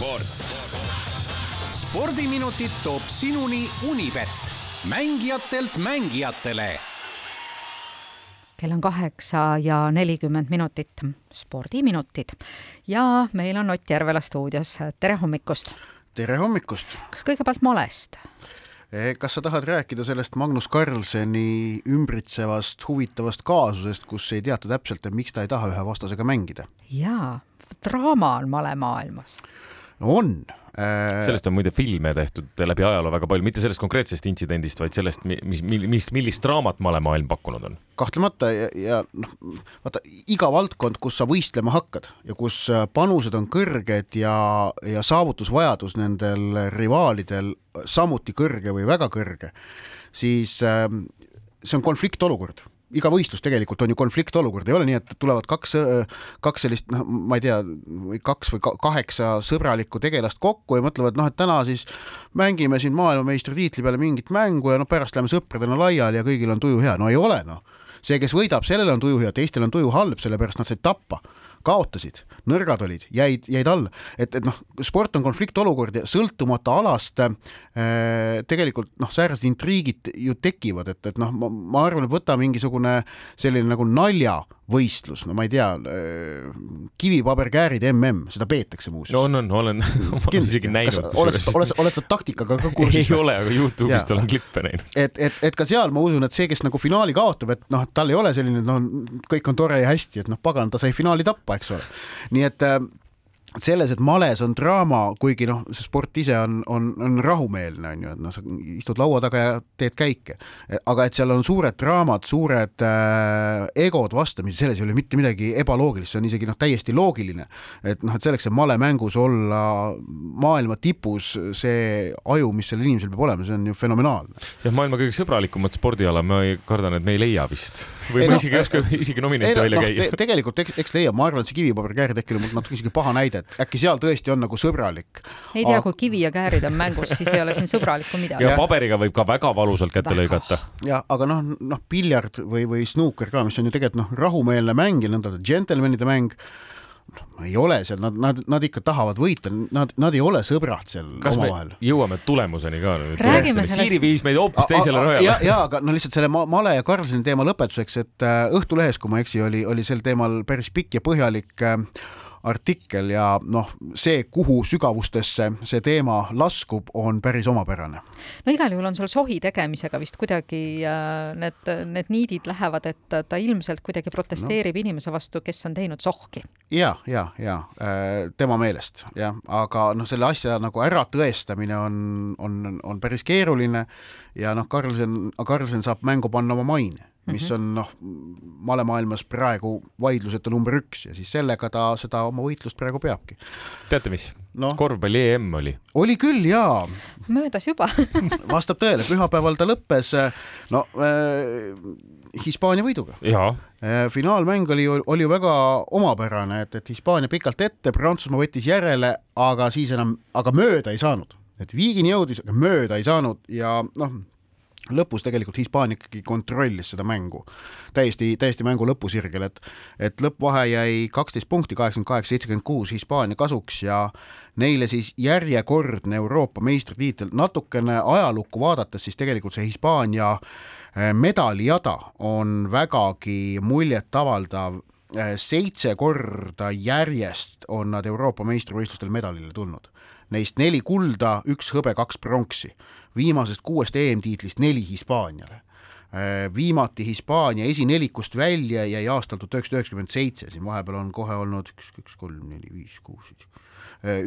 sport. spordiminutid toob sinuni Unibet, mängijatelt mängijatele kell on kaheksa ja nelikümmend minutit, spordiminutid ja meil on Ott Järvela stuudios, tere hommikust! tere hommikust! kas kõigepealt malest? Eh, kas sa tahad rääkida sellest Magnus Carlseni ümbritsevast huvitavast kaasusest, kus ei teata täpselt, et miks ta ei taha ühe vastasega mängida? jaa, draama on malemaailmas. No on Äh, sellest on muide filme tehtud läbi ajaloo väga palju, mitte sellest konkreetsest intsidendist, vaid sellest, mis, mis, millist draamat malemaailm pakkunud on. kahtlemata ja, ja noh, vaata iga valdkond, kus sa võistlema hakkad ja kus äh, panused on kõrged ja, ja saavutusvajadus nendel rivaalidel samuti kõrge või väga kõrge, siis äh, see on konfliktolukord iga võistlus tegelikult on ju konfliktolukord, ei ole nii, et tulevad kaks, kaks sellist, noh, ma ei tea, kaks või kaheksa sõbralikku tegelast kokku ja mõtlevad, noh, et täna siis mängime siin maailmameistritiitli peale mingit mängu ja noh, pärast läheme sõpradena laiali ja kõigil on tuju hea, no ei ole noh. see, kes võidab, sellel on tuju hea, teistel on tuju halb, sellepärast nad said tappa kaotasid, nõrgad olid, jäid, jäid alla, et, et noh, sport on konfliktolukord ja sõltumata alast äh, tegelikult noh, säärased intriigid ju tekivad, et, et noh, ma, arvan, et võta mingisugune selline nagu naljavõistlus, no ma ei tea, äh, kivipaberkäärid mm, seda peetakse muuseas. on, on, olen isegi näinud. oled, oled, oled sa taktikaga ka kursis? ei ole, aga Youtube'ist olen klippe näinud. et, et, et ka seal ma usun, et see, kes nagu finaali kaotab, et noh, tal ei ole selline, noh, kõik on tore ja hästi, et noh, pagan, ta sai finaali tappa tappa, eks ole. nii et äh, selles, et males on draama, kuigi noh, see sport ise on, on, on rahumeelne, on ju, et noh, sa istud laua taga ja teed käike. aga et seal on suured draamad, suured äh, egod vastamisi, selles ei ole mitte midagi ebaloogilist, see on isegi noh, täiesti loogiline. et noh, et selleks, et malemängus olla maailma tipus, see aju, mis sellel inimesel peab olema, see on ju fenomenaalne. jah, maailma kõige sõbralikumat spordiala, ma kardan, et me ei leia vist. või ei, ma no, isegi ei oska isegi nominente no, välja no, käia te. tegelikult eks, eks leia, ma arvan, et see kivipaberi tekkel on natuke isegi paha näide et äkki seal tõesti on nagu sõbralik. ei tea, kui kivi ja käärid on mängus, siis ei ole siin sõbralikku midagi. ja paberiga võib ka väga valusalt kätte väga. lõigata. ja aga noh, noh, piljard või, või snuuker ka, mis on ju tegelikult noh, rahumeelne mäng ja nõnda džentelmenide mäng noh, ei ole seal, nad, nad, nad ikka tahavad võita, nad, nad ei ole sõbrad seal omavahel. jõuame tulemuseni ka nüüd? Siiri viis meid hoopis teisele rajale. ja, ja aga no lihtsalt selle Male ja Karlsoni teema lõpetuseks, et äh, Õhtulehes, kui ma ei eksi, oli, oli sel teemal päris pikk ja põhjalik äh, artikkel ja noh, see, kuhu sügavustesse see teema laskub, on päris omapärane. no igal juhul on seal sohi tegemisega vist kuidagi äh, need, need niidid lähevad, et ta ilmselt kuidagi protesteerib no. inimese vastu, kes on teinud sohki. ja, ja, ja äh, tema meelest jah, aga noh, selle asja nagu äratõestamine on, on, on päris keeruline ja noh, Karlsen, Karlsen saab mängu panna oma maine mis mhm. on noh, malemaailmas praegu vaidluseta number üks ja siis sellega ta seda oma võitlust praegu peabki. teate mis no.? korvpalli EM oli. oli küll jaa. möödas juba vastab tõele, pühapäeval ta lõppes no äh, Hispaania võiduga. Äh, finaalmäng oli, oli ju väga omapärane, et, et Hispaania pikalt ette, Prantsusmaa võttis järele, aga siis enam, aga mööda ei saanud, et viigini jõudis, aga mööda ei saanud ja noh lõpus tegelikult Hispaania ikkagi kontrollis seda mängu. Täiesti, täiesti mängu lõpusirgel, et et lõppvahe jäi kaksteist punkti, kaheksakümmend kaheksa, seitsekümmend kuus Hispaania kasuks ja neile siis järjekordne Euroopa meistritiitel, natukene ajalukku vaadates, siis tegelikult see Hispaania eh, medalijada on vägagi muljetavaldav, eh, seitse korda järjest on nad Euroopa meistrivõistlustel medalile tulnud. Neist neli kulda, üks hõbe, kaks pronksi viimasest kuuest EM-tiitlist neli Hispaaniale. Äh, viimati Hispaania esinelikust välja jäi aastal tuhat üheksasada üheksakümmend seitse, siin vahepeal on kohe olnud üks, üks, kolm, neli, viis, kuus, äh,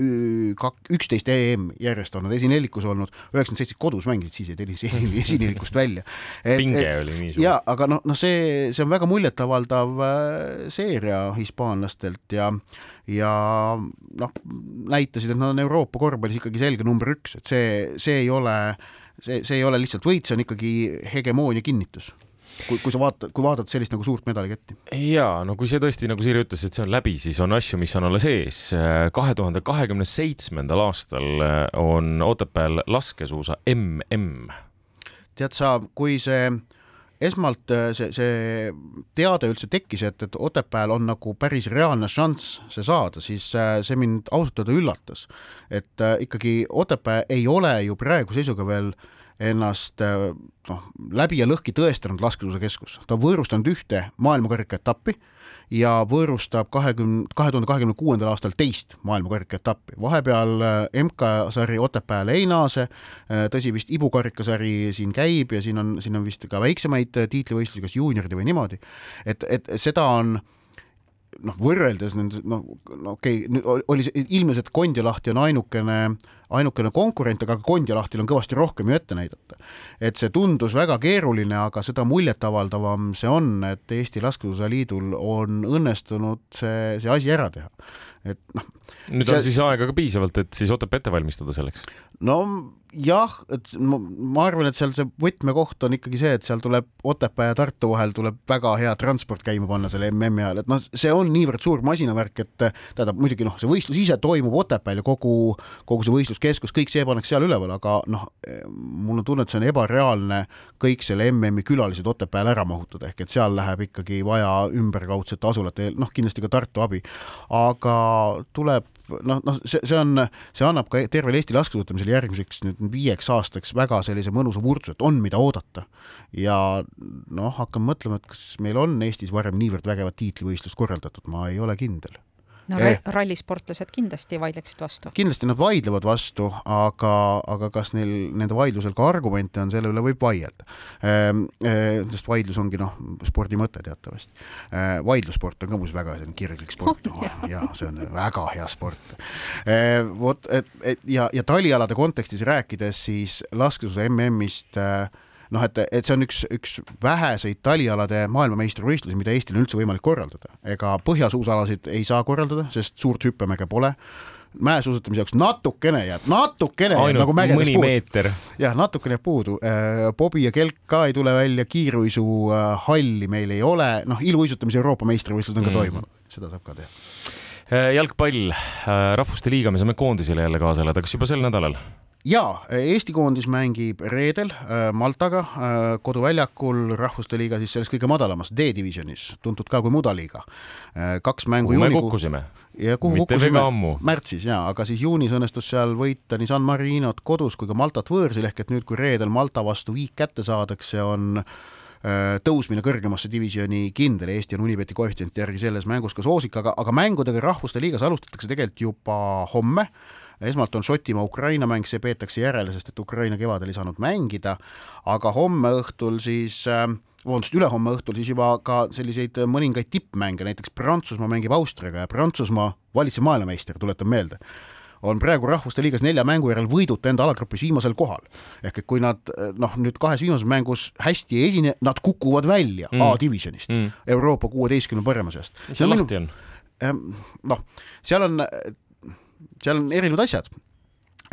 üksteist EM järjest on nad esinelikus olnud, üheksakümmend seitse kodus mängisid, siis jäid esinelikust välja. pinge oli nii suur. jaa, aga noh, noh see, see on väga muljetavaldav äh, seeria hispaanlastelt ja ja noh, näitasid, et nad on Euroopa korvpallis ikkagi selge number üks, et see, see ei ole, see, see ei ole lihtsalt võit, see on ikkagi hegemoonia kinnitus kui, kui sa vaatad, kui vaatad sellist nagu suurt medaliketti. ja no kui see tõesti, nagu Siiri ütles, et see on läbi, siis on asju, mis on alles ees. kahe tuhande kahekümne seitsmendal aastal on Otepääl laskesuusa mm. tead sa, kui see esmalt see, see teade üldse tekkis, et, et Otepääl on nagu päris reaalne šanss see saada, siis see mind ausalt öelda üllatas. et ikkagi Otepää ei ole ju praegu seisuga veel ennast noh, läbi ja lõhki tõestanud laskesuusakeskus, ta on võõrustanud ühte maailmakarika etappi ja võõrustab kahekümne, kahe tuhande kahekümne kuuendal aastal teist maailmakarika etappi. vahepeal äh, MK-sari Otepääle ei naase, äh, tõsi, vist Ibu karikasari siin käib ja siin on, siin on vist ka väiksemaid äh, tiitlivõistlusi, kas juunioride või niimoodi, et, et seda on noh, võrreldes nende noh, no okei okay,, nüüd oli see ilmselt Kondjalahti on ainukene, ainukene konkurent, aga Kondjalahtil on kõvasti rohkem ju ette näidata. et see tundus väga keeruline, aga seda muljetavaldavam see on, et Eesti Laskesuusaliidul on õnnestunud see, see asi ära teha. et noh. nüüd see... on siis aega ka piisavalt, et siis Otepää ette valmistada selleks? no jah, et ma, ma arvan, et seal see võtmekoht on ikkagi see, et seal tuleb Otepää ja Tartu vahel tuleb väga hea transport käima panna selle MM-i ajal, et noh, see on niivõrd suur masinavärk, et tähendab muidugi noh, see võistlus ise toimub Otepääl ja kogu, kogu see võistluskeskus, kõik see pannakse seal üleval, aga noh, mul on tunne, et see on ebareaalne kõik selle MM-i külalised Otepääle ära mahutada, ehk et seal läheb ikkagi vaja ümberkaudsete asulate, noh, kindlasti ka Tartu abi, aga tuleb noh, noh, see, see on, see annab ka tervele Eesti laskesuusatamisele järgmiseks nüüd viieks aastaks väga sellise mõnusa vurtsu, et on, mida oodata. ja noh, hakkan mõtlema, et kas meil on Eestis varem niivõrd vägevat tiitlivõistlust korraldatud, ma ei ole kindel no eh. rallisportlased kindlasti vaidleksid vastu. kindlasti nad vaidlevad vastu, aga, aga kas neil, nende vaidlusel ka argumente on, selle üle võib vaielda ehm,. Eh, sest vaidlus ongi noh, spordi mõte teatavasti ehm,. vaidlussport on ka muuseas väga selline kirglik sport oh, ja see on väga hea sport ehm,. vot, et, et ja, ja talialade kontekstis rääkides, siis laskesuusa MM-ist äh, noh, et, et see on üks, üks väheseid talialade maailmameistrivõistlusi, mida Eestil on üldse võimalik korraldada. ega põhjasuusalasid ei saa korraldada, sest suurt hüppemäge pole mäesuusatamise jaoks natukene jääb, natukene Ainult nagu mägedes puudu. jah, natukene jääb puudu. Äh, Bobi ja Kelk ka ei tule välja, kiiruisuhalli meil ei ole, noh, iluuisutamise Euroopa meistrivõistlused on ka mm. toimunud, seda saab ka teha. Äh, jalgpall, äh, Rahvuste Liiga, me saame koondisele jälle kaasa elada, kas juba sel nädalal? Jaa, Eesti koondis mängib reedel äh, Maltaga äh, koduväljakul Rahvuste Liiga siis selles kõige madalamas D-divisjonis, tuntud ka kui mudaliiga äh,. kaks mängu kuhu me kukkusime? ja kuhu Mitte kukkusime? märtsis jaa, aga siis juunis õnnestus seal võita nii San Marinot kodus kui ka Maltat võõrsil, ehk et nüüd, kui reedel Malta vastu viik kätte saadakse, on tõusmine kõrgemasse divisjoni kindel, Eesti on Unibeti koefitsienti järgi selles mängus ka soosik, aga, aga mängudega Rahvuste Liigas alustatakse tegelikult juba homme esmalt on Šotimaa-Ukraina mäng, see peetakse järele, sest et Ukraina kevadel ei saanud mängida, aga homme õhtul siis äh, vabandust, ülehomme õhtul siis juba ka selliseid mõningaid tippmänge, näiteks Prantsusmaa mängib Austriaga ja Prantsusmaa valitsev maailmameister, tuletan meelde, on praegu Rahvuste Liigas nelja mängu järel võiduta enda alagrupis viimasel kohal. ehk et kui nad noh, nüüd kahes viimases mängus hästi ei esine, nad kukuvad välja mm. A-divisjonist mm., Euroopa kuueteistkümne parema seast. mis seal lahti on? Ehm, noh, seal on seal on erinevad asjad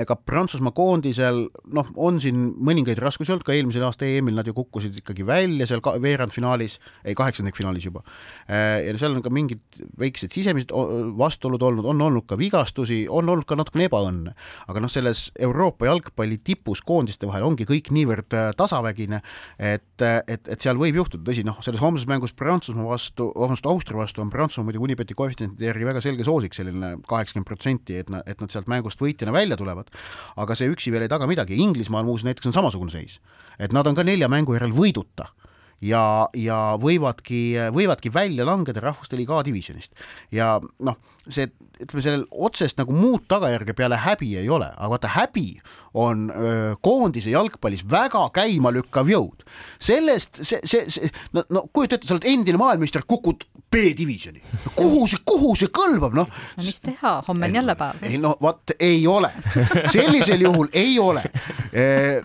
ega Prantsusmaa koondisel noh, on siin mõningaid raskusi olnud, ka eelmisel aasta EM-il nad ju kukkusid ikkagi välja seal veerandfinaalis, ei kaheksandikfinaalis juba. Äh, ja seal on ka mingid väiksed sisemised vastuolud olnud, on olnud ka vigastusi, on olnud ka natukene ebaõnne. aga noh, selles Euroopa jalgpalli tipus koondiste vahel ongi kõik niivõrd äh, tasavägine, et, et, et seal võib juhtuda, tõsi, noh, selles homses mängus Prantsusmaa vastu, vabandust, Austria vastu on Prantsusmaa muidugi Unibeti koefitsientide järgi väga selge soosik, selline kaheksakümmend protsenti, et nad, et nad sealt mängust võitjana välja tulevad aga see üksi veel ei taga midagi, Inglismaal muuseas näiteks on samasugune seis, et nad on ka nelja mängu järel võiduta ja, ja võivadki, võivadki välja langeda Rahvuste Liiga A-divisjonist ja noh, see, ütleme sellel otsest nagu muud tagajärge peale häbi ei ole, aga vaata häbi on öö, koondise jalgpallis väga käimalükkav jõud. sellest, see, see, see, no, no kujuta ette, sa oled endine maailmameister, kukud B-divisjoni. kuhu see, kuhu see kõlbab, noh? no mis teha, homme on jälle päev. ei no vot, ei ole, sellisel juhul ei ole.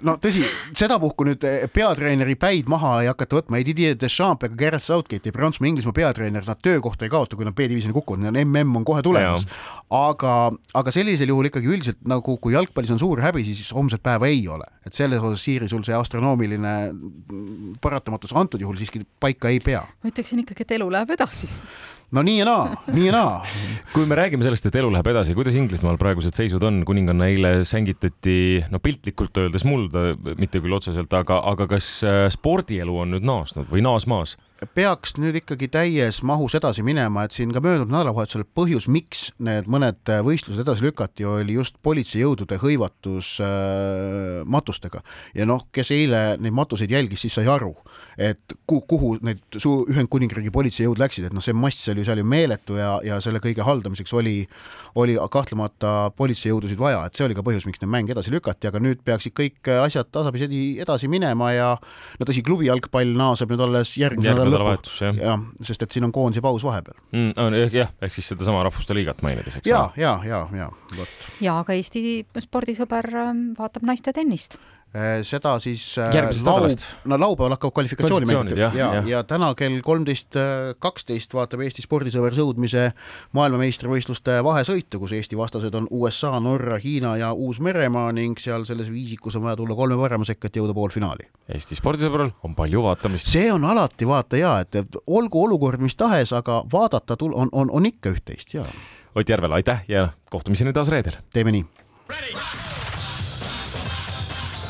no tõsi, sedapuhku nüüd peatreeneri päid maha ei hakata võtma, ei Didier Deschamps ega Gareth Southgate, ei Prantsusmaa, Inglismaa peatreener, nad töökohta ei kaota, kui nad B-divisjoni kukuvad, neil on MM on kohe tulemas. aga, aga sellisel juhul ikkagi üldiselt nagu, kui jalgpallis on suur häbi, siis homset päeva ei ole, et selles osas, Siiri, sul see astronoomiline paratamatus antud juhul siiski paika ei pea. ma ütleksin ikkagi, et elu läheb edasi no nii ja naa, nii ja naa. kui me räägime sellest, et elu läheb edasi, kuidas Inglismaal praegused seisud on, kuninganna eile sängitati, no piltlikult öeldes mulda, mitte küll otseselt, aga, aga kas äh, spordielu on nüüd naasnud või naasmaas? peaks nüüd ikkagi täies mahus edasi minema, et siin ka möödunud nädalavahetusel põhjus, miks need mõned võistlused edasi lükati, oli just politseijõudude hõivatus äh, matustega. ja noh, kes eile neid matuseid jälgis, siis sai aru, et kuhu, need suu-, Ühendkuningriigi politseijõud läksid, et noh, see mass oli seal ju meeletu ja, ja selle kõige haldamiseks oli, oli kahtlemata politseijõudusid vaja, et see oli ka põhjus, miks need mänge edasi lükati, aga nüüd peaksid kõik asjad tasapisi edasi minema ja no tõsi, klubi jalgpall naaseb nüüd alles järgmise nädala nädalavahetus, jah. jah, sest et siin on koondise paus vahepeal mm,. jah, ehk siis sedasama Rahvuste Liigat mainides, eks ja, ja, ja, ja, vot. ja aga Eesti spordisõber ähm, vaatab naiste tennist seda siis äh, nädalast. no laupäeval hakkavad kvalifikatsioonimängud ja, ja, ja, ja täna kell kolmteist kaksteist vaatab Eesti spordisõber sõudmise maailmameistrivõistluste vahesõitu, kus Eesti vastased on USA, Norra, Hiina ja Uus-Meremaa ning seal selles viisikus on vaja tulla kolme parema sekka, et jõuda poolfinaali. Eesti spordisõbral on palju vaatamist. see on alati vaata hea, et, et olgu olukord mis tahes, aga vaadata tul-, on, on, on ikka üht-teist ja. Ott Järvel, aitäh ja kohtumiseni taas reedel. teeme nii